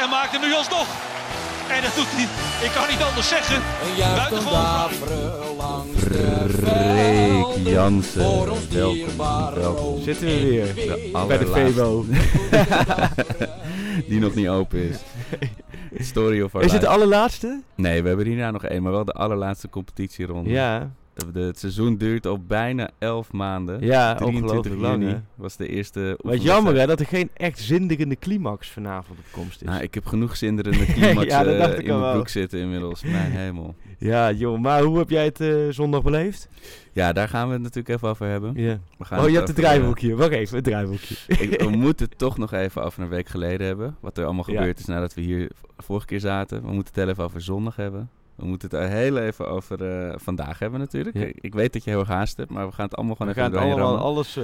en maakt hem nu alsnog. En dat doet hij, ik kan niet anders zeggen. Buitengewoon fraai. Freek Jansen, welkom, welkom. Zitten we weer De bij de. Febo. Die nog niet open is. Story of our Is het de allerlaatste? Nee, we hebben hierna nog één, maar wel de allerlaatste competitieronde. Ja, het seizoen duurt al bijna 11 maanden. ja 23 ongelooflijk lang. juni was de eerste Wat jammer hè, dat er geen echt zinderende climax vanavond op komst is. Nou, ik heb genoeg zinderende climax Ja, dat eh, ik in mijn broek zitten inmiddels. Mijn hemel. Ja joh, maar hoe heb jij het eh, zondag beleefd? Ja, daar gaan we het natuurlijk even over hebben. Ja. We gaan Oh, je hebt het over, eh, draaiboekje. Wacht even, het draaiboekje. Ik, we moeten het toch nog even over een week geleden hebben. Wat er allemaal Ja. gebeurd is nadat we hier vorige keer zaten. We moeten het even over zondag hebben. We moeten het heel even over eh, vandaag hebben natuurlijk. Ja. Ik, weet dat je heel erg haast hebt, maar we gaan het allemaal We gewoon gaan even het doorheen allemaal, rammen. alles,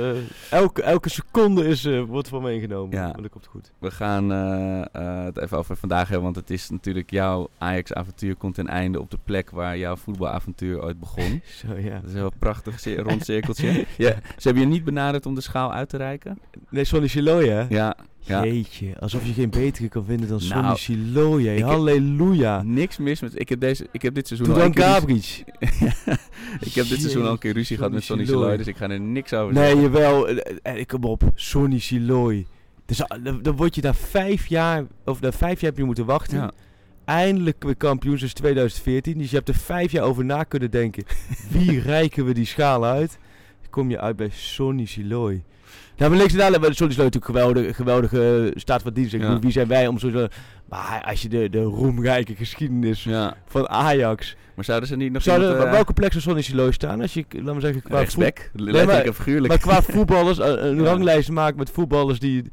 eh, elke, elke seconde is, eh, wordt voor meegenomen. Ja. Maar dat komt goed. We gaan het even over vandaag hebben, want het is natuurlijk jouw Ajax-avontuur komt ten einde op de plek waar jouw voetbalavontuur ooit begon. Zo ja. Dat is een heel prachtig rond cirkeltje. ja, ze hebben je niet benaderd om de schaal uit te reiken? Nee, Sonny Chiloy hè? Ja, ja. Jeetje, alsof je geen betere kan vinden dan Sonny Nou, ik Halleluja. Niks mis met... Ik heb, deze, ik heb dit seizoen Doe al dan een keer Gabriel. ik heb dit seizoen al een keer ruzie gehad met Sonny Siloy, dus ik ga er niks over Nee, zeggen. jawel. Eh, eh, kom op. Sonny Siloy. Dus dan, dan word je daar vijf jaar, of na vijf jaar heb je moeten wachten. Ja. Eindelijk weer kampioen sinds 2014. Dus je hebt er vijf jaar over na kunnen denken. Wie reiken we die schaal uit? Kom je uit bij Sonny Siloy. Nou, maar links en daar, maar Sonny Siloy natuurlijk geweldige, geweldige staat van dienst. Ik Ja. bedoel, Wie zijn wij om zo... Maar als je de, de roemrijke geschiedenis Ja, van Ajax... maar zouden ze niet nog Zou iemand, op eh, welke plek zou Sonny staan? Als je, laat maar zeggen, qua voet- rechtsback? Figuurlijk. maar qua voetballers, een, een Ja. ranglijst maken met voetballers die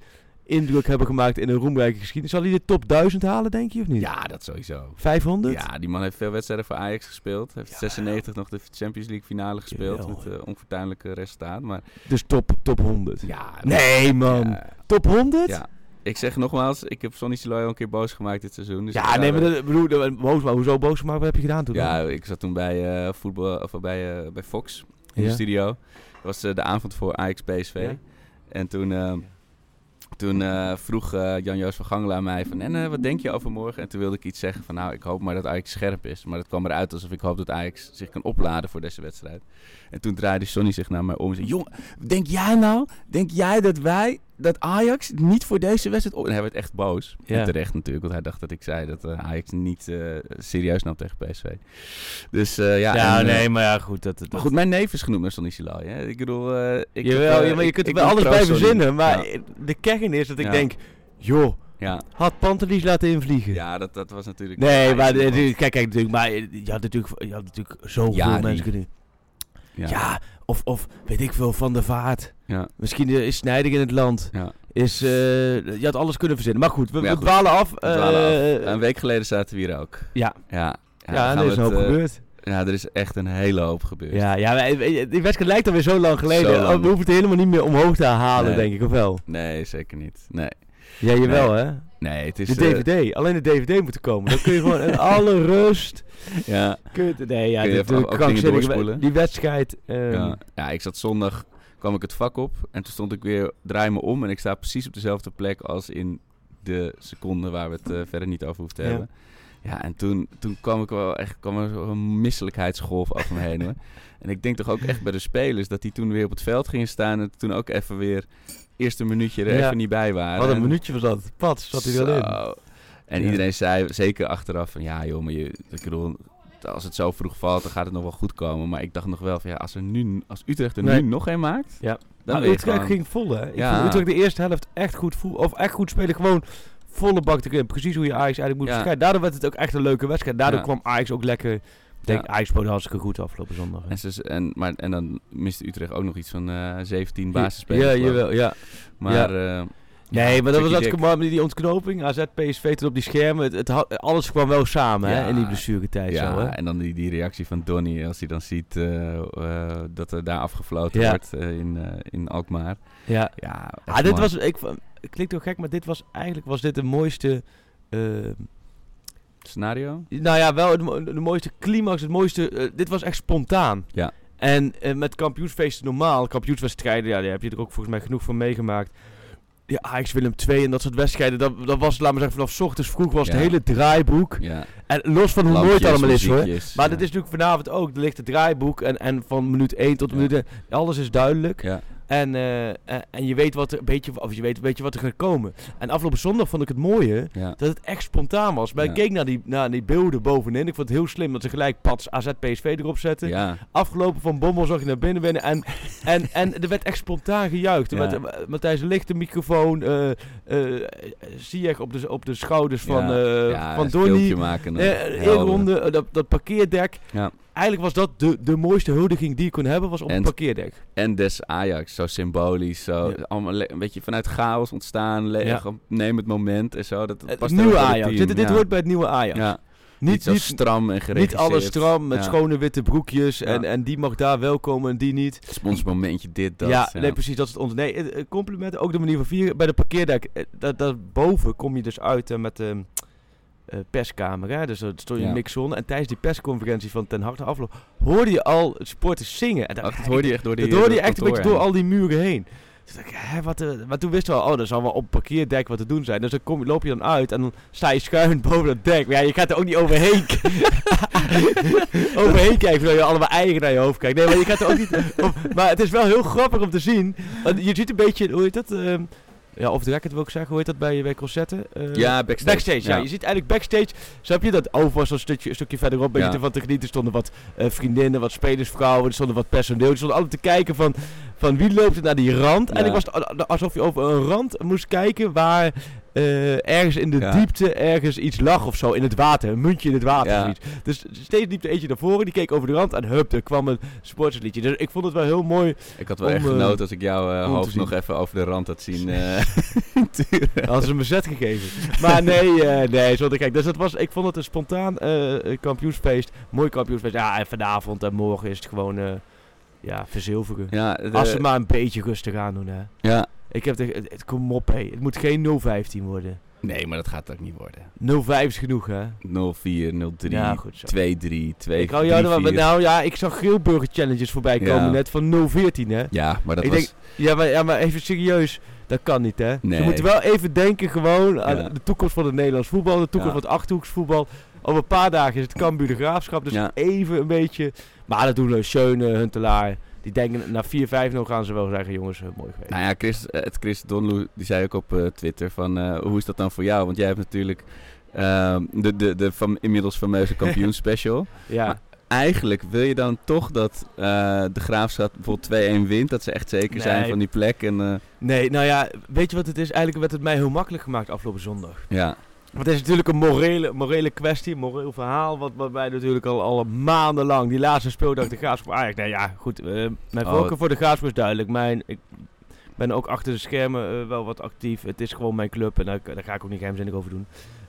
indruk hebben gemaakt in een roemrijke geschiedenis. Zal hij de top 1000 halen, denk je, of niet? Ja, dat sowieso. 500? Ja, die man heeft veel wedstrijden voor Ajax gespeeld. Heeft Ja. 96 nog de Champions League finale gespeeld Jawel. met uh, onfortuinlijke resultaat. Maar Dus top, top 100. ja, Nee, man. ja, Top 100? ja. Ik zeg nogmaals, ik heb Sonny Siloy al een keer boos gemaat dit seizoen. Dus Ja, nee, maar dat, bedoel, dat- boos, maar hoezo boos gemaakt? Wat heb je gedaan toen? Ja, dan? ik zat toen bij, eh, voetbal, of bij, eh, bij Fox in de studio. Dat was de avond voor Ajax PSV. En toen, eh, toen eh, vroeg eh, Jan-Joos van Gangelen aan mij van... En eh, wat denk je over morgen? En toen wilde ik iets zeggen van... Nou, ik hoop maar dat Ajax scherp is. Maar het kwam eruit alsof ik hoop dat Ajax zich kan opladen voor deze wedstrijd. En toen draaide Sonny zich naar mij om en zei... Jongen, denk jij nou? Denk jij dat wij, dat Ajax niet voor deze wedstrijd... op-" En hij werd echt boos. Ja. En terecht natuurlijk, want hij dacht dat ik zei dat eh, Ajax niet eh, serieus nam tegen PSV. Dus eh, ja... Ja, en, nee, maar ja, goed. Dat, dat, maar goed, mijn neef is genoemd naar Sonny? Ik bedoel... ik Jawel, heb, ja, maar je kunt er wel alles bij verzinnen. Maar Ja. de kern is dat ik denk... Joh, Ja, had Pantelis laten invliegen. ja dat, dat was natuurlijk... Nee, maar kijk, kijk, natuurlijk, maar je had natuurlijk, je had natuurlijk zoveel Ja, mensen kunnen... Ja. Ja, of, of weet ik veel, Van der Vaart. Ja. Misschien eh, is Sneijder in het land. Ja. Is, eh, je had alles kunnen verzinnen. Maar goed, we, ja, we goed. dwalen af. We dwalen Eh, af. Een week geleden zaten we hier ook. Ja, Ja, ja, er is een hoop eh, gebeurd. Ja, er is echt een hele hoop gebeurd. Ja, ja eh, die wedstrijd lijkt alweer zo lang geleden. Zo lang. We hoeven het helemaal niet meer omhoog te halen, Nee. denk ik, of wel? Nee, zeker niet. Nee. Ja, jawel, hè? Nee, het is... De eh, DVD. Alleen de DVD moet er komen. Dan kun je gewoon in alle rust... ja, Kun je, nee, ja, Kun je de, doorspoelen? Die wedstrijd... ehm, ja. ja, ik zat zondag, kwam ik het vak op en toen stond ik weer, draai me om en ik sta precies op dezelfde plek als in de seconde waar we het eh, verder niet over hoeven te Ja. hebben. Ja, en toen, toen kwam ik wel echt, kwam er zo'n misselijkheidsgolf af me heen hoor. En ik denk toch ook echt bij de spelers dat die toen weer op het veld gingen staan en toen ook even weer eerste minuutje er Ja. even niet bij waren. Wat een En- minuutje was dat. Pat, zat hij erin. Zo. En Ja. iedereen zei, zeker achteraf, van ja joh, maar je, ik bedoel, als het zo vroeg valt, dan gaat het nog wel goed komen. Maar ik dacht nog wel van ja, als, er nu, als Utrecht er Nee. nu nog een maakt, Ja. dan Maar Utrecht gewoon- ging vol, hè? Ik Ja. vond Utrecht de eerste helft echt goed voel, of echt goed spelen. Gewoon volle bak erin. Precies hoe je Ajax eigenlijk moet Ja. Daardoor werd het ook echt een leuke wedstrijd. Daardoor Ja. kwam Ajax ook lekker... Ik denk, Ja. Ajax speelde hartstikke goed afgelopen zondag. hè. En, ze, en, maar, en dan miste Utrecht ook nog iets van eh 17 basisspelers. Ja, jawel, ja. Maar Ja. eh, Nee, maar dat was mooi met die ontknoping. AZ, PSV tot op die schermen. Het, het had- alles kwam wel samen hè, in die blessuretijd. Ja, zo, hè? en dan die, die reactie van Donny als hij dan ziet eh, eh, dat er daar afgefloten wordt eh, in, eh, in Alkmaar. Ja. Ja, Ah, dit was, ik, klinkt toch gek, maar dit was eigenlijk was dit de mooiste... eh, Scenario? nou ja, wel de, mooiste climax, het mooiste... eh, dit was echt spontaan. Ja. En eh, met kampioensfeesten normaal, kampioenswedstrijden, ja, daar heb je er ook volgens mij genoeg van meegemaakt. Ja, Ajax Willem 2 en dat soort wedstrijden, dat, dat was, laat maar zeggen, vanaf ochtends vroeg was het hele draaiboek. Ja. En los van hoe mooi het allemaal is hoor. Maar ja. dat is natuurlijk vanavond ook. Er ligt het draaiboek en, en van minuut 1 tot minuut 1. Alles is duidelijk. En, eh, en, en je weet wat er een beetje, of je weet een beetje wat er gaat komen. En afgelopen zondag vond ik het mooie Ja. dat het echt spontaan was. Maar Ja. ik keek naar die, naar die beelden bovenin. Ik vond het heel slim dat ze gelijk Pats AZ PSV erop zetten. Ja. Afgelopen van Bommel zag je naar binnen binnen. En, en, en er werd echt spontaan gejuicht. Er werd, eh, Matthijs Licht de microfoon. eh eh Ziyech op de, op de schouders van, eh Ja, van Donny. maken. Eh, eh, dat, dat parkeerdek. Ja. Eigenlijk was dat de, de mooiste huldiging die je kon hebben, was op En- een parkeerdek. En des Ajax, zo symbolisch, zo Ja. allemaal le- een beetje vanuit chaos ontstaan, Ja. neem het moment en zo. Dat Het past nieuwe het Ajax. team, Dit, dit hoort bij het nieuwe Ajax. Ja. Niet, Niet zo niet, stram en geregisseerd. niet alles stram met Ja. schone witte broekjes. En, Ja. en die mag daar wel komen en die niet. Sponsmomentje, dit, dat. ja, nee, precies. Dat is het ons. Nee, eh, eh, complimenten. Ook de manier van vieren. Bij de parkeerdek, eh, dat, dat boven kom je dus uit eh, met de perskamer. Hè? Dus er stond je Ja. mixzone. En tijdens die persconferentie van Ten Hag de afloop hoorde je al supporters zingen. En Oh, dat hoorde je echt door die Dat hoorde je echt een beetje door al die muren heen. Toen dacht ik, hè, wat, eh, maar toen wisten we al, oh, er zal wel op parkeerdek wat te doen zijn. Dus dan kom, loop je dan uit en dan sta je schuin boven dat dek. Maar ja, je gaat er ook niet overheen, overheen kijken, terwijl je allemaal eigen naar je hoofd kijkt. Nee, maar je gaat er ook niet... op- maar het is wel heel grappig om te zien. Want je ziet een beetje, hoe heet dat? ehm, ja, of de record wil ik zeggen, hoe heet dat bij, bij Crosette? Eh, Ja, backstage. Backstage, ja. Je ziet eigenlijk backstage, snap je dat? Over was zo'n stukje, een stukje verderop, ben je Ja. ervan te genieten. Er stonden wat eh, vriendinnen, wat spelersvrouwen, er stonden wat personeel. Die stonden allemaal te kijken van, van wie loopt er naar die rand. En ik was het alsof je over een rand moest kijken waar eh, ergens in de Ja. diepte ergens iets lag of zo. In het water, een muntje in het water Ja. of iets. Dus steeds liep er eentje naar voren, die keek over de rand en hup, er kwam een sportsliedje. Dus ik vond het wel heel mooi. Ik had wel Om, echt eh, genoten als ik jouw eh, hoofd nog even over de rand had zien turen. Hadden ze me zet gegeven. Maar nee, nee, zo te. Dus dat was, ik vond het een spontaan kampioensfeest. Mooi kampioensfeest. Ja, en vanavond en morgen is het gewoon, ja, verzilveren. Ja, de- Als ze maar een beetje rustig aan doen, hè. ja. Ik heb de, het, het- kom op, hé. Het moet geen 015 worden. Nee, maar dat gaat ook niet worden. 05 is genoeg, hè. 04, 03, Ja, goed zo. 23, 2, ik jou wel met. Nou ja, ik zag Grilburger Challenges voorbij komen Ja. net van 014, hè. Ja, maar dat ik was... denk, ja maar, ja, maar even serieus. Dat kan niet, hè. Nee. Je moet wel even denken gewoon aan Ja. de toekomst van het Nederlands voetbal. De toekomst van het Achterhoeksvoetbal. Over een paar dagen is het Cambuur de Graafschap. Dus Ja. even een beetje... Maar dat doen we. Schöne, Huntelaar. Die denken, na 4-5 nog gaan ze wel zeggen... Jongens, eh, mooi geweest. Nou ja, Chris, eh, het Chris Donlu, die zei ook op eh, Twitter van... hoe is dat dan voor jou? Want jij hebt natuurlijk ehm, de, de, de fam- inmiddels fameuze kampioen special. ja. maar- Eigenlijk wil je dan toch dat de Graafschap bijvoorbeeld 2-1 wint. Dat ze echt zeker zijn van die plek. En, Nee, nou ja, weet je wat het is? Eigenlijk werd het mij heel makkelijk gemaakt afgelopen zondag. ja, Want het is natuurlijk een morele, morele kwestie, een moreel verhaal. Wat, wat wij natuurlijk al, al maandenlang, die laatste speeldag, de Graafschap Ajax. Nee ja, goed, eh, mijn Oh, voorkeur voor de Graafschap is duidelijk. Mijn, ik ben ook achter de schermen eh, wel wat actief. Het is gewoon mijn club en daar, daar ga ik ook niet geheimzinnig over doen.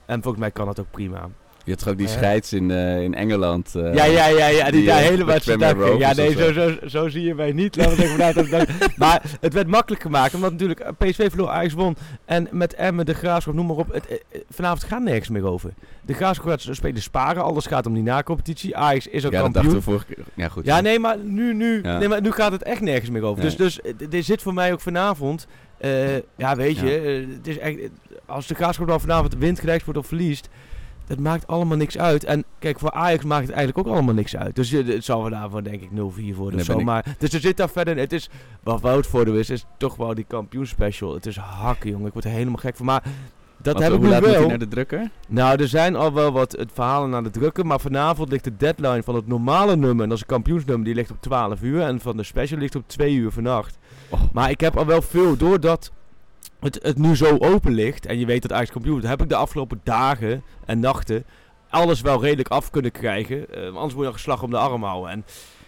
En volgens mij kan dat ook prima. Je had toch ook die Ja. scheids in, eh, in Engeland. eh, ja, ja, ja, ja, die, die, daar eh, helemaal Ja, nee, zo, zo, zo zie je mij niet. Laten we vanuit dat- dat- maar het werd makkelijk gemaakt, omdat natuurlijk PSV verloor, Ajax won. En met Emmen, de Graafschap, noem maar op. Het, vanavond gaat nergens meer over. De Graafschap gaat spelen sparen, alles gaat om die na-competitie. Ajax is ook ja, dat kampioen. dachten we vorige keer. Ja, goed. Ja, nee, maar nu, nu, Ja. nee, maar nu gaat het echt nergens meer over. Nee. Dus, dus dit zit voor mij ook vanavond. ja, weet je, het is echt, als de Graafschap dan vanavond wint, wordt of verliest, dat maakt allemaal niks uit. En kijk, voor Ajax maakt het eigenlijk ook allemaal niks uit. Dus eh, het zal we daarvoor denk ik 0-4 worden Nee, of zo. ik- Maar, dus er zit daar verder, het is, wat Wout voordeel is, is toch wel die kampioenspecial. Het is hakken, jongen. Ik word er helemaal gek van. Maar dat Want, heb ik hoe nu laat wel. naar de drukker? Nou, er zijn al wel wat het verhalen naar de drukken, maar vanavond ligt de deadline van het normale nummer, en dat is een kampioensnummer, die ligt op 12 uur, en van de special ligt op 2 uur vannacht. Oh. Maar ik heb al wel veel, doordat het, het nu zo open ligt, en je weet dat Ajax kampioen wordt, heb ik de afgelopen dagen en nachten alles wel redelijk af kunnen krijgen. Eh, anders moet je nog een slag om de arm houden. En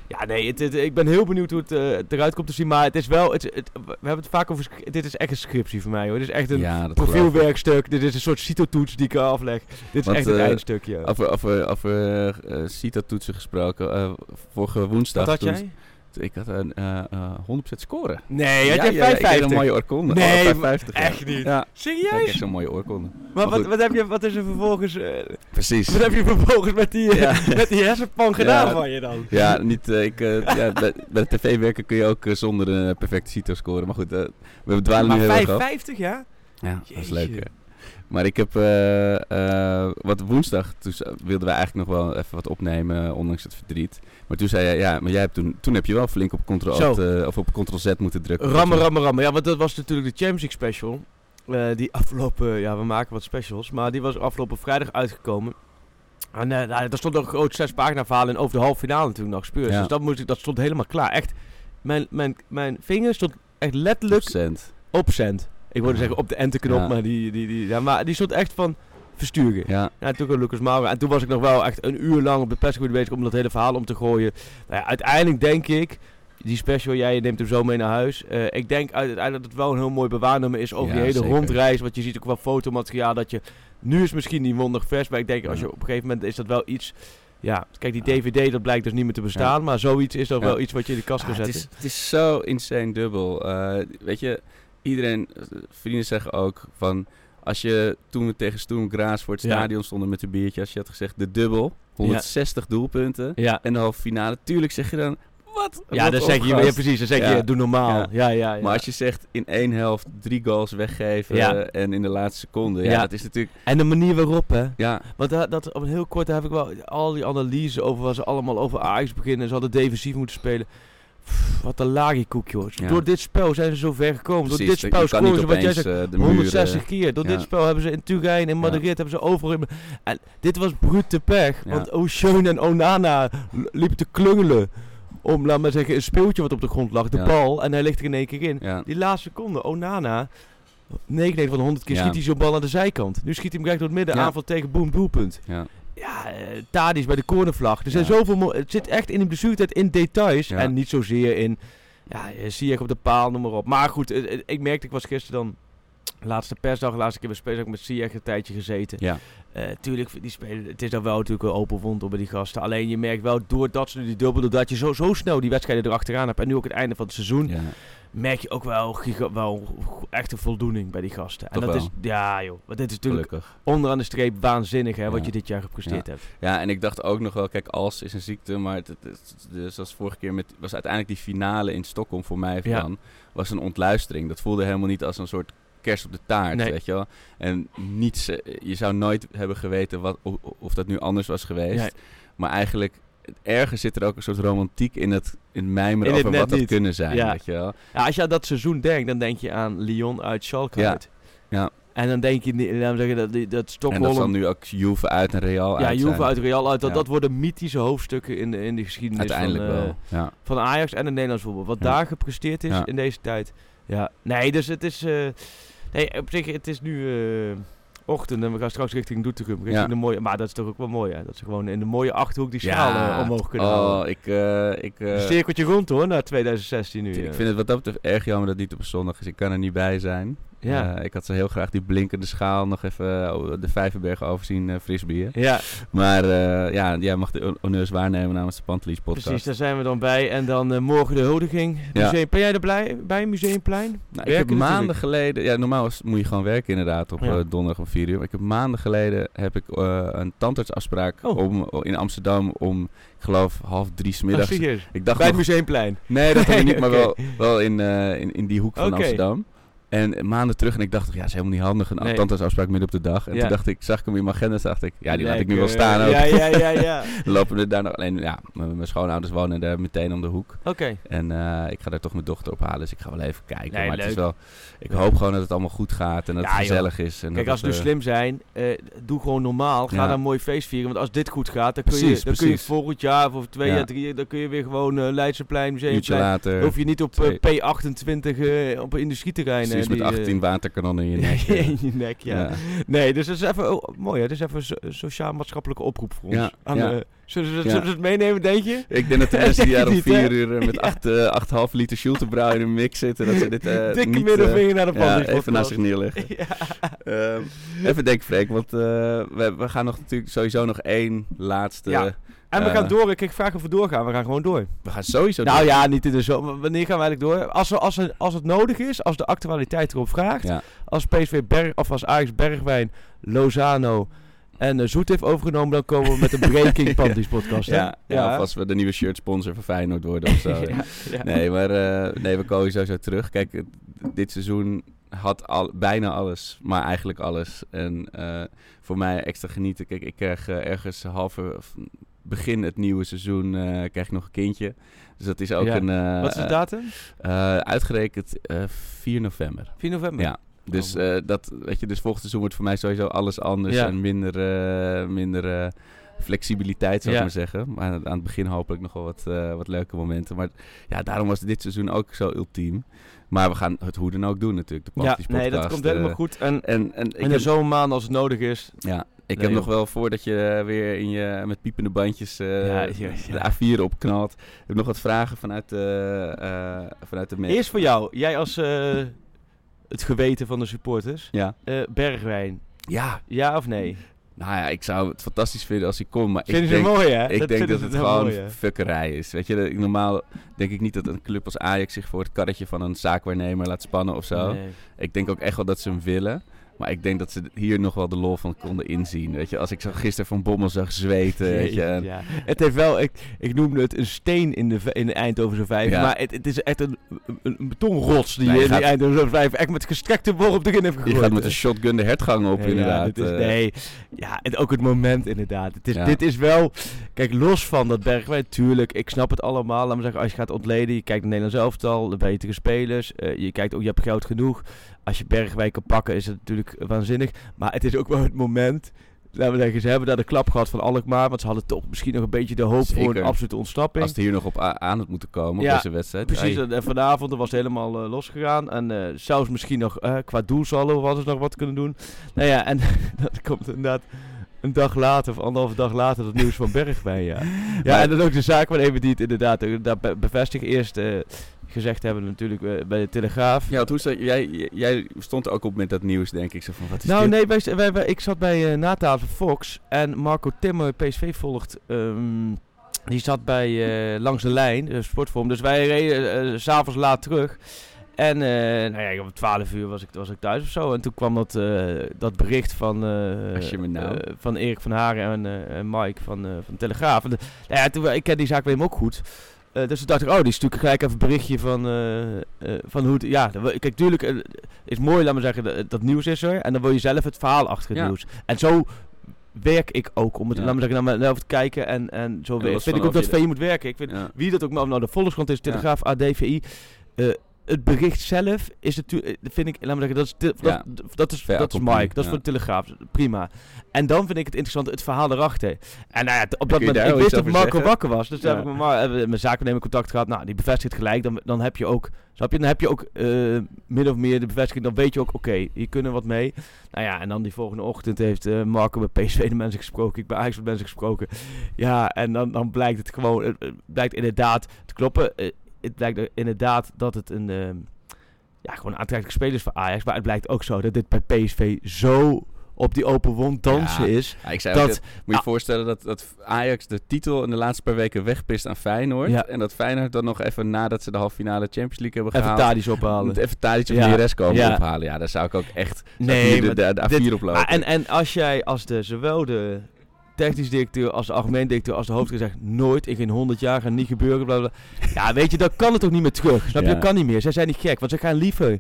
ja, nee, het, het- ik ben heel benieuwd hoe het eh, eruit komt te zien, maar het is wel, het, het- we hebben het vaak over, dit is echt een scriptie voor mij hoor. Dit is echt een Ja, profielwerkstuk, dit is een soort citotoets die ik afleg. Dit is Want, echt het eh, eindstukje. Over, over, over CITA-toetsen gesproken. vorige woensdag. Wat had toen- jij? Ik had een eh, eh, 100% scoren. Nee, had ja, jij ja, ik kreeg 55? een mooie oorkonde. Nee, maar 55, ja. echt niet. Ja, ik Serieus? kreeg zo'n mooie oorkonde. maar maar wat, wat, heb je, wat is er vervolgens, eh, Precies. wat heb je vervolgens met die, eh, Ja. met die hersenpan gedaan Ja. van je dan? Ja, niet, eh, ik, eh, ja, bij, bij de tv werken kun je ook eh, zonder een perfecte CITO scoren. Maar goed, eh, we dwalen nu Maar heel erg af. 55, ja? Ja, dat is leuk. Maar ik heb, eh, eh, wat woensdag, toen wilden we eigenlijk nog wel even wat opnemen, ondanks het verdriet. Maar toen zei jij, ja, maar jij hebt toen, toen heb je wel flink op Ctrl, Zo. Alt, eh, of op Ctrl Z moeten drukken. Rammen, rammen, rammen. Ja, want dat was natuurlijk de Champions League special. Eh, die afgelopen, ja, we maken wat specials. Maar die was afgelopen vrijdag uitgekomen. En nou, daar stond nog een groot zes pagina verhaal in over de halve finale natuurlijk nog Spurs. Ja. Dus dat, moest ik, dat stond helemaal klaar. Echt, mijn, mijn, mijn vinger stond echt letterlijk Cent. op cent. Ik wilde zeggen op de enterknop, Ja. maar die, die, die, ja, maar die stond echt van versturen. Ja, Ja, toen kwam Lucas Moura. En toen was ik nog wel echt een uur lang op de persgebied bezig om dat hele verhaal om te gooien. Nou ja, uiteindelijk denk ik, die special, jij neemt hem zo mee naar huis. Eh, ik denk uiteindelijk dat het wel een heel mooi bewaarnummer is over Ja, die hele zeker. rondreis. Want je ziet ook wel fotomateriaal dat je... Nu is misschien niet wondig vers, maar ik denk als je op een gegeven moment is dat wel iets... Ja, kijk, die DVD dat blijkt dus niet meer te bestaan. Maar zoiets is toch Ja. wel iets wat je in de kast kan Ah, het, zetten. is, het is zo insane dubbel. Eh, weet je, iedereen, eh, vrienden zeggen ook van... Als je toen we tegen Stoem Graas voor het stadion stonden met een biertje... Als je had gezegd de dubbel, 160 doelpunten Ja, en de halve finale. Tuurlijk zeg je dan, wat? ja Wat dan zeg je, ja, precies, dan zeg Ja. je, doe normaal. Ja. Ja. Maar als je zegt in één helft drie goals weggeven Ja. en in de laatste seconde... Ja, Ja. dat is natuurlijk... En de manier waarop, hè. Ja, Want dat, dat op een heel kort heb ik wel al die analyse over wat ze allemaal over Ajax beginnen. Ze hadden defensief moeten spelen. Pff, wat een lagiekoek, joh. Ja. Door dit spel zijn ze zo ver gekomen. precies. Door dit spel scoren ze, wat jij opeens zegt, eh, de muur... 160 eh, keer. Door ja. dit spel hebben ze in Turijn, in Madrid, hebben ze overal... in- En dit was brute pech. Want Ocean en Onana liepen te klungelen. Om, laat maar zeggen, een speeltje wat op de grond lag. De bal. En hij ligt er in één keer in. Die laatste seconde, Onana... 99 van de 100 keer schiet hij zo'n bal aan de zijkant. Nu schiet hij hem gelijk door het midden. Aanval tegen boom, doelpunt. ja. Ja, eh Tadic bij de cornervlag. Er zijn Ja. zoveel... Het zit echt in de blessuretijd in details. Ja. En niet zozeer in... Ja, eh, zie je op de paal, noem maar op. Maar goed, eh, ik merkte, ik was gisteren dan... Laatste persdag, laatste keer bij spelen, ik met Ziyech een tijdje gezeten. Ja. Eh, tuurlijk, die spelen, het is dan wel natuurlijk een open wond op bij die gasten. Alleen je merkt wel, doordat ze nu die dubbel, doordat je zo, zo snel die wedstrijden erachteraan hebt. En nu ook het einde van het seizoen, ja. merk je ook wel, giga, wel echt een voldoening bij die gasten. En Toch dat wel. is, ja joh, want dit is natuurlijk Gelukkig. onderaan de streep waanzinnig hè, wat Ja. je dit jaar gepresteerd hebt. Ja, en ik dacht ook nog wel, kijk, als is een ziekte, maar het, het, het- dus zoals vorige keer met, was uiteindelijk die finale in Stockholm voor mij van, was een ontluistering. Dat voelde helemaal niet als een soort kerst op de taart, Nee. weet je wel. En niets, eh, je zou nooit hebben geweten wat, of, of dat nu anders was geweest. Nee. Maar eigenlijk, ergens zit er ook een soort romantiek in het, in mijmeren over wat dat niet. kunnen zijn, Ja. weet je wel. Ja, als je aan dat seizoen denkt, dan denk je aan Lyon uit Schalke Ja. uit. Ja. En dan denk je, we zeggen, dat, die- dat En dat Stockholm... zal nu ook Juve uit en Real ja, uit Juve zijn. uit Real uit. Dat, Ja. dat worden mythische hoofdstukken in de, in de geschiedenis Uiteindelijk van, eh, wel, ja. van Ajax en het Nederlands voetbal. Wat Ja. daar gepresteerd is Ja. in deze tijd. Ja, nee, dus het is... eh, nee, op zich, het is nu eh, ochtend en we gaan straks richting Doetinchem. Richting Ja. de mooie, maar dat is toch ook wel mooi, hè? Dat ze gewoon in de mooie Achterhoek die schaal omhoog kunnen oh, houden. ik, ik, eh, Een cirkeltje rond hoor, naar 2016 nu. Ik vind het wat dat betreft erg jammer dat het niet op een zondag is. Ik kan er niet bij zijn. Ja. Eh, ik had zo heel graag die blinkende schaal nog even eh, de Vijverberg overzien uh, frisbeer. Ja. Maar ja, jij mag de honneurs waarnemen namens de Pantelis podcast. Precies, daar zijn we dan bij. En dan morgen de huldiging. Ja. Museum, ben jij er blij bij, Museumplein? Nou, ik heb maanden geleden... Ja, normaal moet je gewoon werken inderdaad op ja. donderdag om 4 uur. Ik heb maanden geleden heb ik een tandartsafspraak oh. om, in Amsterdam om, ik geloof, half drie smiddags. Oh, ik dacht bij het Museumplein? Nee, dat ik niet, maar wel, wel in, in, in die hoek van okay. Amsterdam. En maanden terug en ik dacht, ja, is helemaal niet handig. Een nee. tandartsafspraak midden op de dag. En toen dacht ik, zag ik hem in mijn agenda, dacht ik, ja, die laat ik nu wel staan ook. Ja, ja, ja, ja. lopen we daar nog alleen, ja, mijn schoonouders wonen daar meteen om de hoek. Oké. En uh, ik ga daar toch mijn dochter ophalen, dus ik ga wel even kijken. Nee, maar leuk. het is wel, ik hoop gewoon dat het allemaal goed gaat en dat het gezellig is. En Kijk, als we nu slim zijn, uh, doe gewoon normaal. Ga dan een mooi feest vieren. Want als dit goed gaat, dan, precies, kun, je, dan kun je volgend jaar of twee jaar, drie jaar, dan kun je weer gewoon Leidseplein, Museumplein. later. Dan hoef je niet op P28 op industrieterreinen. Precies, met 18 waterkanon in je nek. in je nek, ja. Nee, dus dat is even oh, mooi? Dat is even een sociaal-maatschappelijke oproep voor ons. Ja, Aan, zullen, ze het meenemen, denk je? Ik denk dat de mensen die daar om vier uur met 8,5 uh, liter Schultebrouw in een mix zitten, dat ze dit uh, Dikke niet... middelvinger naar de pan. even naar zich neerleggen. um, even denken, Freek, want we, we, gaan nog natuurlijk sowieso nog één laatste... En we gaan door. Ik vraag of we doorgaan. We gaan gewoon door. We gaan sowieso nou, door. Nou ja, niet in de zomer. Wanneer gaan we eigenlijk door? Als, we, als, we, als het nodig is, als de actualiteit erop vraagt. Ja. Als PSV Berg, of als Ajax Bergwijn, Lozano en uh, Zoet heeft overgenomen, dan komen we met een Breaking Panties podcast. Ja, ja, ja, of als we de nieuwe shirt sponsor van Feyenoord worden of zo. ja, nee, maar uh, nee, we komen sowieso terug. Kijk, dit seizoen had al, bijna alles, maar eigenlijk alles. En uh, voor mij extra genieten. Kijk, ik krijg ergens halve begin het nieuwe seizoen uh, krijg ik nog een kindje. Dus dat is ook ja. een... Uh, Wat is de datum? Uh, uitgerekend 4 november. 4 november? Ja. Dus, oh. dat, weet je, dus volgend seizoen wordt voor mij sowieso alles anders ja. en minder, minder flexibiliteit, zou ik ja. maar zeggen. Maar aan het begin hopelijk nog wel wat, wat leuke momenten. Maar ja, daarom was dit seizoen ook zo ultiem. Maar we gaan het hoe dan ook doen natuurlijk. De ja, nee, dat komt helemaal goed. En, en, en in de zomermaanden als het nodig is. Ja, ik nee, heb joh. nog wel voordat je weer in je, met piepende bandjes uh, ja, ja, ja. de A4 opknalt. Ik heb nog wat vragen vanuit de, uh, vanuit de Eerst voor jou. Jij als het geweten van de supporters. Ja. Bergwijn. Ja. Ja of nee? Nou ja, ik zou het fantastisch vinden als hij komt. Maar Vind ik je denk, mooi, hè? Ik dat denk dat het, het gewoon mooi, fukkerij is. Weet je, normaal denk ik niet dat een club als Ajax zich voor het karretje van een zaakwaarnemer laat spannen of zo. Nee. Ik denk ook echt wel dat ze hem willen. Maar ik denk dat ze hier nog wel de lol van konden inzien. Weet je, als ik zo gisteren van Bommel zag zweten. Weet je, ja. Het heeft wel, ik, ik noemde het een steen in de, in de Eindhovense vijf. Ja. Maar het, het is echt een, een, een betonrots die nee, je in gaat... die Eindhovense vijf echt met gestrekte worp erin heeft gegooid. Je gaat met een shotgun de hertgang op, ja, inderdaad. Ja, is, nee, ja, en ook het moment inderdaad. Het is, Dit is wel, kijk, los van dat Bergwijn, tuurlijk, ik snap het allemaal. Laat me zeggen, als je gaat ontleden, je kijkt naar Nederlands elftal, de betere spelers. Uh, je kijkt ook, je hebt geld genoeg als je Bergwijn kan pakken is het natuurlijk waanzinnig. Maar het is ook wel het moment. Laten we zeggen, ze hebben daar de klap gehad van Alkmaar. Want ze hadden toch misschien nog een beetje de hoop Zeker. voor een absolute ontsnapping. Als het hier nog op aan had moeten komen, ja, op deze wedstrijd. Precies, en vanavond was het helemaal uh, losgegaan. En uh, zelfs misschien nog uh, qua doelsaldo hadden ze nog wat kunnen doen. Nou ja, en dat komt inderdaad een dag later of anderhalve dag later dat nieuws van Bergwijn, ja. Ja, en dan ook de zaak van even die het inderdaad dat bevestigt. Eerst uh, gezegd hebben natuurlijk uh, bij de Telegraaf. Ja, hoe jij, jij stond ook op met dat nieuws, denk ik. Zo van, wat is nou, dit? nee, wij, wij, wij, ik zat bij uh, Nathaven Fox en Marco Timmer, PSV volgt... Um, die zat bij Langs de Lijn, uh, Sportvorm. Dus wij reden s'avonds laat terug. En nou ja, om 12 uur was ik, was ik thuis of zo. En toen kwam dat, dat bericht van, nou. van Erik van Haren en, en Mike van, van de Telegraaf. En de, nou ja, toen, ik ken die zaak hem ook goed. Dus toen dacht ik, oh, die is natuurlijk gelijk even een berichtje van, van hoe het... Ja, kijk, tuurlijk is mooi, laat maar zeggen, dat, dat, nieuws is er. En dan wil je zelf het verhaal achter het ja. nieuws. En zo werk ik ook om het, ja. laat maar zeggen, naar mezelf te kijken. En, en zo en vind ik ook dat VE moet werken. Ik vind, wie dat ook maar, of nou de Volkskrant is, Telegraaf, AD, VI het bericht zelf is natuurlijk, vind ik, laat me zeggen, dat is, te, ja, dat, dat, is, dat is Mike, dat is voor de Telegraaf, prima. En dan vind ik het interessant, het verhaal erachter. En nou ja, op dat moment, ik wist dat Marco zeggen? wakker was, dus ja. heb ik met mijn zakennemer contact gehad, nou, die bevestigt gelijk, dan, dan heb je ook, snap je, dan heb je ook uh, min of meer de bevestiging, dan weet je ook, oké, okay, hier kunnen wat mee. Nou ja, en dan die volgende ochtend heeft uh, Marco bij PSV de mensen gesproken, ik bij Ajax met mensen gesproken. Ja, en dan, dan blijkt het gewoon, het blijkt inderdaad te kloppen. Uh, het blijkt inderdaad dat het een, uh, ja, gewoon aantrekkelijke spelers voor Ajax. Maar het blijkt ook zo dat dit bij PSV zo op die open wond dansen Ja. is. Ja, ik zei Dat- moet je je ah. voorstellen dat, dat Ajax de titel in de laatste paar weken wegpist aan Feyenoord. Ja. En dat Feyenoord dan nog even nadat ze de halve finale Champions League hebben Even gehaald... Tadic ophalen. even Tadic of. Neres komen Ja. ophalen. Ja, daar zou ik ook echt Nee, de, de, de A4 dit- oplopen. Ah, en, en als jij als de, zowel de technisch directeur als de algemeen directeur als de hoofdredacteur zegt nooit in geen 100 jaar gaat niet gebeuren. Bla bla. Ja, weet je, dan kan het ook niet meer terug. Snap je? Ja. Dat kan niet meer. Zij zijn niet gek, want ze gaan liever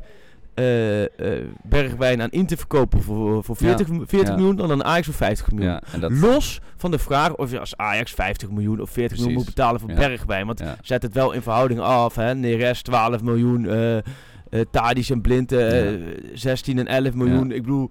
eh, Bergwijn aan in te verkopen voor, voor 40, 40 Ja. miljoen dan aan Ajax voor 50 miljoen. dat, Los van de vraag of je als Ajax 50 miljoen of 40 miljoen moet betalen voor. Bergwijn. Want zet het wel in verhouding af. Hè? Neres 12 miljoen, eh eh Tadic en Blind eh, Ja. 16 en 11 miljoen. Ik bedoel,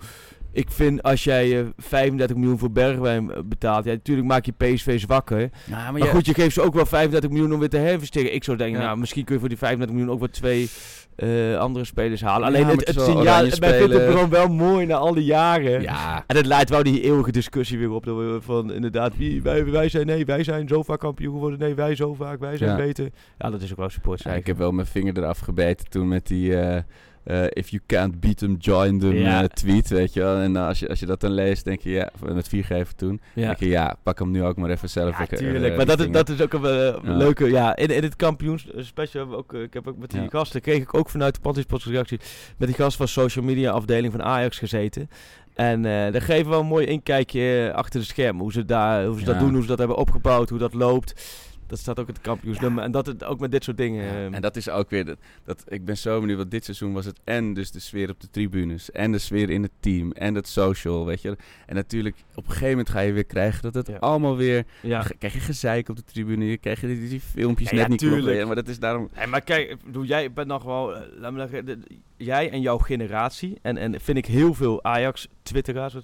ik vind als jij eh, 35 miljoen voor Bergwijn eh, betaalt, ja, natuurlijk maak je PSV zwakker. Ja, maar, Maar je- goed, je geeft ze ook wel 35 miljoen om weer te herinvesteren. Ik zou denken, Ja. nou, misschien kun je voor die 35 miljoen ook wel twee eh, andere spelers halen. Alleen het, signaal, wij vinden het gewoon wel mooi na al die jaren. ja, En het leidt wel die eeuwige discussie weer op. Dat we van inderdaad, wie, wij, wij zijn, nee, wij zijn zo vaak kampioen geworden. Nee, wij zo vaak, wij zijn beter. Ja, dat is ook wel support. Ja, ik heb wel mijn vinger eraf gebeten toen met die eh, eh, if you can't beat them, join them Ja. eh, tweet, weet je wel. En eh, als, je, als je dat dan leest, denk je, ja, met viergever toen, ja. denk je, ja, pak hem nu ook maar even zelf. Ja, Ik, tuurlijk. maar dat is, dat is ook een leuke... Ja, in, in het kampioensspecial we ook... ik heb ook met die gasten... kreeg ik ook vanuit de Panties reactie... met die gast van social media afdeling van Ajax gezeten. En eh daar geven we wel een mooi inkijkje achter de schermen. Hoe ze, daar, hoe ze dat doen, hoe ze dat hebben opgebouwd, hoe dat loopt. Dat staat ook in het kampioensnummer. En dat het ook met dit soort dingen... Ja, eh, en dat is ook weer, dat, dat, ik ben zo benieuwd, want dit seizoen was het en dus de sfeer op de tribunes, en de sfeer in het team, en het social, weet je. En natuurlijk, op een gegeven moment ga je weer krijgen dat het Ja. allemaal weer, krijg je gezeik op de tribune, je krijg je die, die filmpjes Ja, net niet tuurlijk. maar dat is daarom... Nee, maar kijk, bedoel, jij bent nog wel, eh, laat me zeggen, de- jij en jouw generatie, en, en vind ik heel veel Ajax-twitteraars,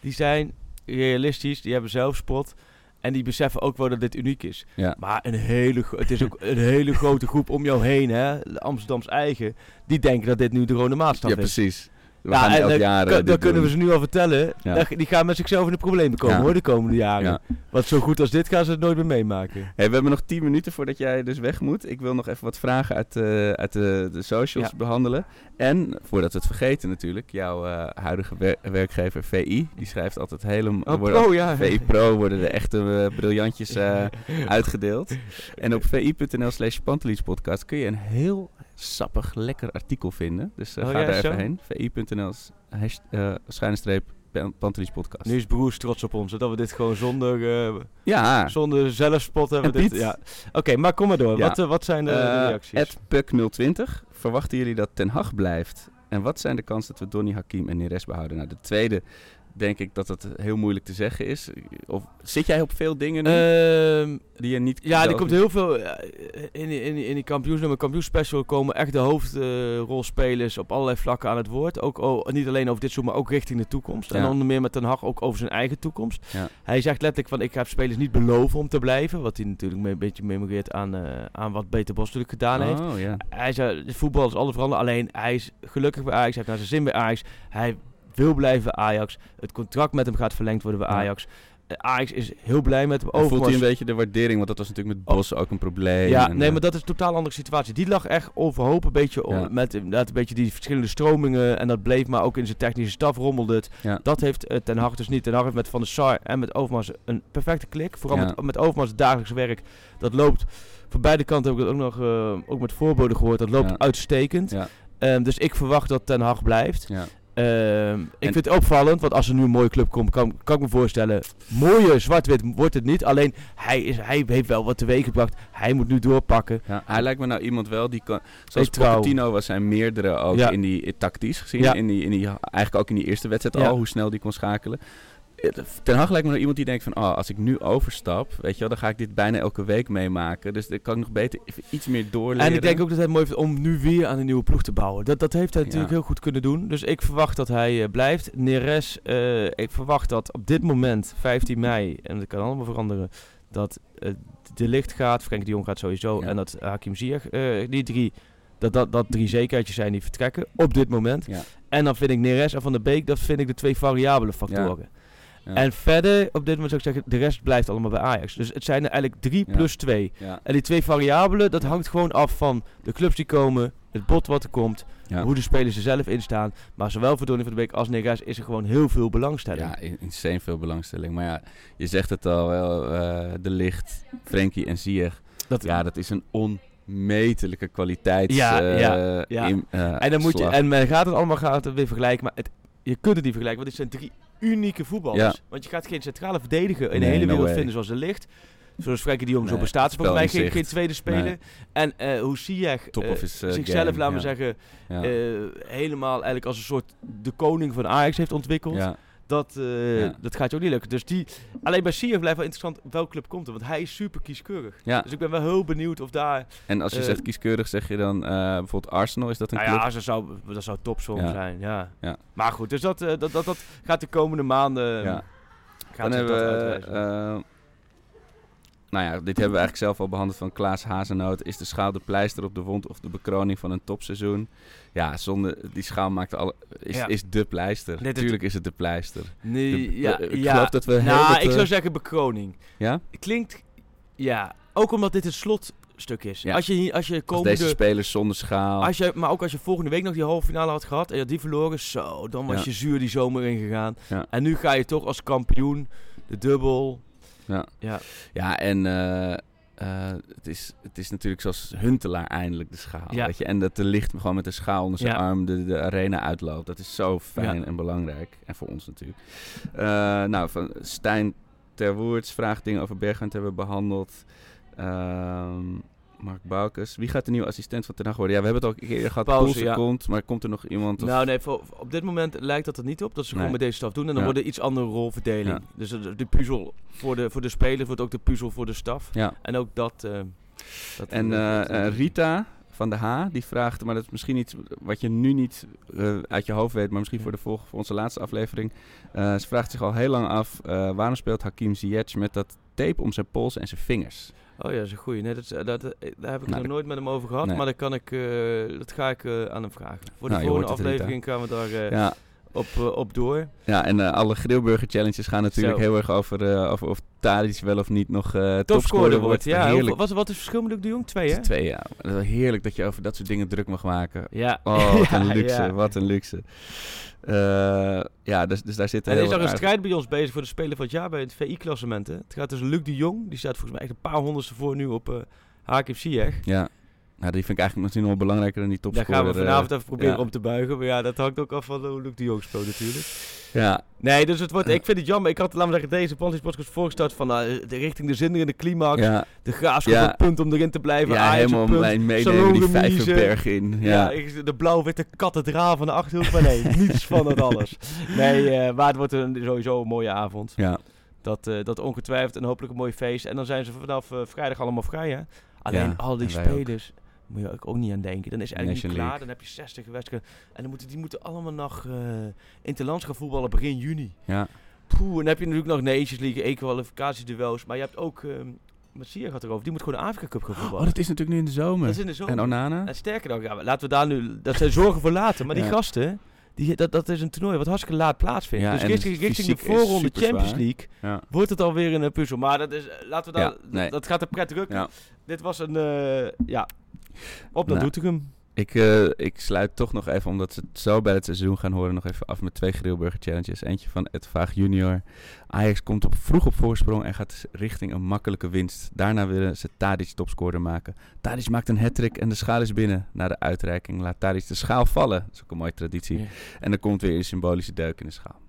die zijn realistisch, die hebben zelfspot en die beseffen ook wel dat dit uniek is. Ja. Maar een hele, het is ook een hele grote groep om jou heen, hè, Amsterdams eigen, die denken dat dit nu de rode maatstaf Ja, is. precies. We Ja, gaan en elk dan jaar... kan- eh, dan dit kunnen we ze nu al vertellen. Ja. dat- die gaan met zichzelf in de problemen komen Ja. hoor, de komende jaren. Ja. Want zo goed als dit gaan ze het nooit meer meemaken. Hey, we hebben nog 10 minuten voordat jij dus weg moet. Ik wil nog even wat vragen uit, eh, uit de, de socials behandelen. En, voordat we het vergeten natuurlijk, jouw eh, huidige wer- werkgever VI, die schrijft altijd hele... er Oh, pro, ja. VI Pro worden de echte eh, briljantjes eh, uitgedeeld. En op vi.nl slash podcast kun je een heel sappig, lekker artikel vinden. Dus eh, Oh ga ja, daar zo? even heen. vi.nl hash- eh, schuine Pantelis podcast. Nu is Broers trots op ons, dat we dit gewoon zonder... eh, ja, Zonder zelfspot hebben dit. Ja. Oké, maar kom maar door. Ja. Wat, wat zijn de, de Eh, reacties? Puck020. Verwachten jullie dat Ten Hag blijft? En wat zijn de kansen dat we Donny Hakim en Neres behouden? Nou, de tweede denk ik dat het heel moeilijk te zeggen is. Of zit jij op veel dingen nu Ehm, die je niet... ja, er komt niet- heel veel... eh, in, die- in, die- in die kampioensnummer, kampioenspecial komen echt de hoofdrolspelers op allerlei vlakken aan het woord. Ook oh, niet alleen over dit seizoen, maar ook richting de toekomst. En onder meer met Ten Hag ook over zijn eigen toekomst. Ja. Hij zegt letterlijk van, ik ga spelers niet beloven om te blijven. Wat hij natuurlijk mee- een beetje memoreert aan, eh, aan wat Peter Bos natuurlijk gedaan heeft. Oh, ja. Hij zei, voetbal is alles veranderd. Alleen hij is gelukkig bij Ajax. Hij heeft naar zijn zin bij Ajax. Hij wil blijven bij Ajax. Het contract met hem gaat verlengd worden bij Ja. Ajax. Eh, Ajax is heel blij met hem. En voelt hij Overmars- een beetje de waardering? Want dat was natuurlijk met Bos ook een probleem. ja, en, nee, eh, maar dat is een totaal andere situatie. Die lag echt overhoop een beetje Ja. met inderdaad een beetje die verschillende stromingen. En dat bleef maar ook in zijn technische staf rommelde het. Ja. Dat heeft eh, Ten Hag dus niet. Ten Hag heeft met Van der Sar en met Overmars een perfecte klik. Vooral Ja. met, met Overmars het dagelijkse werk. Dat loopt voor beide kanten, heb ik het ook nog ook met voorboden gehoord. Dat loopt uitstekend. Ehm, dus ik verwacht dat Ten Hag blijft. Ja. Ehm, ik vind het opvallend, want als er nu een mooie club komt, kan, kan ik me voorstellen. Mooie zwart-wit wordt het niet. Alleen hij, is, hij heeft wel wat teweeg gebracht. Hij moet nu doorpakken. Ja, hij lijkt me nou iemand wel die kan... Zoals. Pochettino was zijn meerdere ook Ja. in die eh, tactisch gezien. Ja. In die, in die, eigenlijk ook in die eerste wedstrijd al, hoe snel die kon schakelen. Ten Hag lijkt me nou iemand die denkt van... Oh, als ik nu overstap, weet je wel, dan ga ik dit bijna elke week meemaken. Dus dan kan ik nog beter even iets meer doorleren. En ik denk ook dat hij het mooi vindt om nu weer aan een nieuwe ploeg te bouwen. Dat, dat heeft hij Ja. natuurlijk heel goed kunnen doen. Dus ik verwacht dat hij eh, blijft. Neres, eh, ik verwacht dat op dit moment, 15 mei, en dat kan allemaal veranderen, dat eh, de licht gaat, Frenkie de Jong gaat sowieso, Ja. en dat Hakim Ziyech, die drie, dat, dat, dat drie zekerheidjes zijn die vertrekken op dit moment. Ja. En dan vind ik Neres en Van der Beek, dat vind ik de twee variabele factoren. Ja. En verder, op dit moment zou ik zeggen, de rest blijft allemaal bij Ajax. Dus het zijn er eigenlijk drie Ja. plus twee. Ja. En die twee variabelen, dat hangt gewoon af van de clubs die komen, het bot wat er komt, Ja. hoe de spelers er zelf in staan. Maar zowel voor Donny van de Beek als Negas is er gewoon heel veel belangstelling. Ja, in- insane veel belangstelling. Maar ja, je zegt het al wel, eh, De Licht, Frenkie en Ziyech. Dat- ja, dat is een onmetelijke kwaliteit. Ja, eh, ja, ja. in, eh, En, dan moet je, en men gaat het allemaal gaat het weer vergelijken, maar het, je kunt het niet vergelijken, want dit zijn drie unieke voetballers. Ja. Want je gaat geen centrale verdediger in de Nee, hele no wereld way. vinden zoals er ligt. Zoals Frenkie de Jong, zo Nee, bestaat er volgens mij geen, tweede speler. Nee. En eh hoe of his, eh, zichzelf, laten we ja. zeggen, Ja. eh, helemaal eigenlijk als een soort de koning van Ajax heeft ontwikkeld. Dat, eh, Ja. dat gaat je ook niet lukken. Dus die, alleen bij Ziyech blijft wel interessant welke club komt er, want hij is super kieskeurig. Ja. Dus ik ben wel heel benieuwd of daar... En als je eh, zegt kieskeurig, zeg je dan eh, bijvoorbeeld Arsenal, is dat een Nou club? ja, dat zou, dat zou top voor hem Ja. zijn, ja. Ja. Maar goed, dus dat, dat, dat, dat gaat de komende maanden... Ja. Gaat Dan hebben we, nou ja, dit hebben we eigenlijk zelf al behandeld van Klaas Hazenoot. Is de schaal de pleister op de wond of de bekroning van een topseizoen? Ja, zonder die schaal maakt alle, is, Ja. is de pleister. Natuurlijk is het de pleister. Nee, de- ja, eh, ik ja. geloof dat we heel Nou, ik eh, zou zeggen bekroning. Ja? Klinkt... Ja, ook omdat dit een slotstuk is. Ja. Als je, als je Als komende... deze spelers zonder schaal. Als je, maar ook als je volgende week nog die halve finale had gehad en je had die verloren, zo, dan was je zuur die zomer ingegaan. Ja. En nu ga je toch als kampioen, de dubbel. Ja. Ja. Ja, en eh, eh, het, is, het is natuurlijk zoals Huntelaar eindelijk de schaal. Ja. Weet je? En dat de licht gewoon met de schaal onder zijn Ja. arm de, de arena uitloopt. Dat is zo fijn Ja. en belangrijk. En voor ons natuurlijk. Eh, nou, van Stijn Terwoerts vraagt dingen over Berghunt hebben we behandeld. Ehm, Mark Boukes. Wie gaat de nieuwe assistent van Ten Hag worden? Ja, we hebben het al een keer gehad. Pauze, ja. komt, maar komt er nog iemand? Of... Nou nee, voor, op dit moment lijkt dat er niet op. Dat ze gewoon Nee. met deze staf doen. En dan Ja. wordt er iets andere rolverdeling. Ja. Dus de, de puzzel voor de, voor de spelers wordt ook de puzzel voor de staf. ja. En ook dat... eh, dat En eh, eh, Rita van de H, die vraagt, maar dat is misschien iets wat je nu niet eh, uit je hoofd weet, maar misschien voor, de volg- voor onze laatste aflevering. Eh, ze vraagt zich al heel lang af, eh, waarom speelt Hakim Ziyech met dat tape om zijn pols en zijn vingers? Oh ja, dat is een goeie. Nee, dat, is- dat, eh, daar heb ik Nou, nog nooit met hem over gehad. Nee. Maar dat, kan ik, eh, dat ga ik eh, aan hem vragen. Voor de Nou, volgende aflevering gaan we daar eh, Ja, op, eh, op door. ja en eh, alle grillburger challenges gaan natuurlijk Zo. heel erg over, eh, over of Tadic wel of niet nog Topscorer wordt. Ja, heerlijk. wat, wat is het verschil met Luc de Jong? Twee, hè? is twee, ja. Het is wel heerlijk dat je over dat soort dingen druk mag maken. Ja. Oh, wat een luxe, ja. wat een luxe. Ja, dus, dus daar zitten En er heel is nog een strijd bij ons bezig voor de Speler van het Jaar bij het VI-klassement. Het gaat tussen Luc de Jong, die staat volgens mij echt een paar honderdste voor nu op eh Hakim Ziyech. Ja. Nou, die vind ik eigenlijk misschien nog wel belangrijker dan die Daar topscorer. gaan we vanavond eh, even proberen ja. om te buigen. Maar ja, dat hangt ook af van hoe Luc de Jong speelt natuurlijk. Ja, Nee, dus het wordt, ik vind het jammer. Ik had, laten we zeggen, deze Panties podcast voorgesteld van nou, de richting de zinderende climax. ja, De graafschap Ja. punt om erin te blijven. ja Ajax helemaal mijn meenemen die. Vijverberg in. Ja, de blauw-witte kathedraal van de Achterhoek. Maar nee, niets van dat alles. Nee, eh, maar het wordt een, sowieso een mooie avond. ja. Dat, eh, dat ongetwijfeld en hopelijk een mooi feest. En dan zijn ze vanaf eh, vrijdag allemaal vrij, hè? Alleen al die ook. Moet je ook, niet aan denken. Dan is eigenlijk niet klaar. Dan heb je 60 wedstrijden. En dan moeten, die moeten allemaal nog eh interlands gaan voetballen begin juni. ja. Poeh, en dan heb je natuurlijk nog Nations League, E-kwalificatieduels. Maar je hebt ook, uh, Massia gaat erover, die moet gewoon de Afrika Cup gaan Oh, voetballen. dat is natuurlijk nu in de zomer. dat is in de zomer. En Onana? En sterker nog, ja, laten we daar nu, dat zijn zorgen voor later. Maar die Ja. gasten, die, dat, dat is een toernooi wat hartstikke laat plaatsvindt. Ja, dus richting, richting de voorronde Champions zwaar. League Ja. wordt het alweer een puzzel. Maar dat is, eh, laten we daar, Ja, nee. dat gaat er pret drukken. Dit was een, eh, ja, op naar Nou. Doetinchem. Ik, eh, ik sluit toch nog even, omdat ze het zo bij het seizoen gaan horen, nog even af met twee Grillburger Challenges. Eentje van Ed Vaag junior. Ajax komt op, vroeg op voorsprong en gaat richting een makkelijke winst. Daarna willen ze Tadic topscorer maken. Tadic maakt een hattrick en de schaal is binnen. Na de uitreiking laat Tadic de schaal vallen. Dat is ook een mooie traditie. Ja. En dan komt weer een symbolische deuk in de schaal.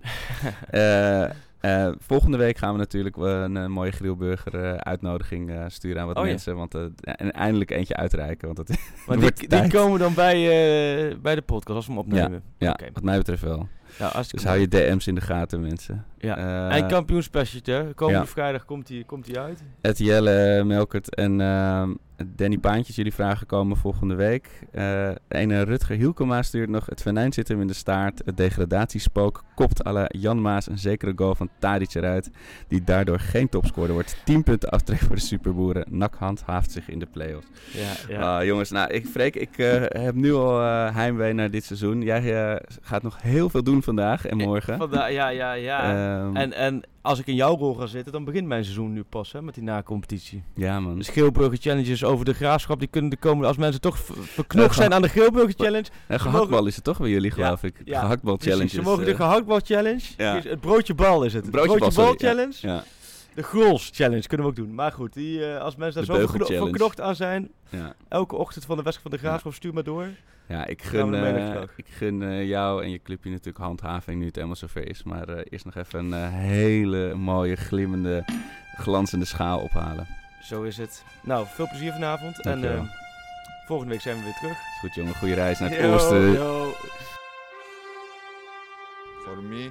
Eh, eh, volgende week gaan we natuurlijk wel een, eh, mooie grillburger eh, uitnodiging eh, sturen aan wat Oh ja. mensen. Want, eh, en eindelijk eentje uitreiken. Want dat Maar die, komen dan bij, eh, bij de podcast als we hem opnemen. Ja, Oké. wat mij betreft wel. Ja, Dus hou je DM's in de gaten, mensen. Ja. Eh, en kampioenspecialtje. Komende ja. vrijdag komt hij komt die uit. Ed Jelle, Melkert en ehm, Danny Paantjes. Jullie vragen komen volgende week. Eh ene Rutger Hielkema stuurt nog... Het venijn zit hem in de staart. Het degradatiespook kopt à la Jan Maas een zekere goal van Tadic eruit. Die daardoor geen topscorer wordt. 10 punten aftrek voor de superboeren. Nak handhaaft zich in de play-offs. Ja, ja. Ah, jongens, nou, ik, Freek, ik eh, heb nu al eh, heimwee naar dit seizoen. Jij eh, gaat nog heel veel doen vandaag en morgen. Vanda ja, ja, ja. Ehm, en, en als ik in jouw rol ga zitten, dan begint mijn seizoen nu pas hè, met die na-competitie. ja, man. De Schilburger Challenges over de graafschap, die kunnen de komende, als mensen toch verknocht Eh, zijn aan de Schilburger Challenge. En ze gehaktbal mogen- is het toch bij jullie, geloof ik. ja, gehaktbal challenge. Ze mogen de gehaktbal challenge, Ja. het broodje bal is het. Broodje bal, broodje bal ja. challenge, Ja, de Grols challenge kunnen we ook doen. Maar goed, die, eh, als mensen De daar zo beugel verkno- challenge. verknocht aan zijn, ja. elke ochtend van de wedstrijd van de graafschap, stuur maar door. ja, ik gun, eh, ik gun eh, jou en je clubje natuurlijk handhaving nu het helemaal zover is. Maar eh, eerst nog even een hele mooie, glimmende, glanzende schaal ophalen. Zo is het. Nou, veel plezier vanavond. En Dankjewel. eh, volgende week zijn we weer terug. Is goed jongen, goede reis naar het Yo, oosten. yo. For me,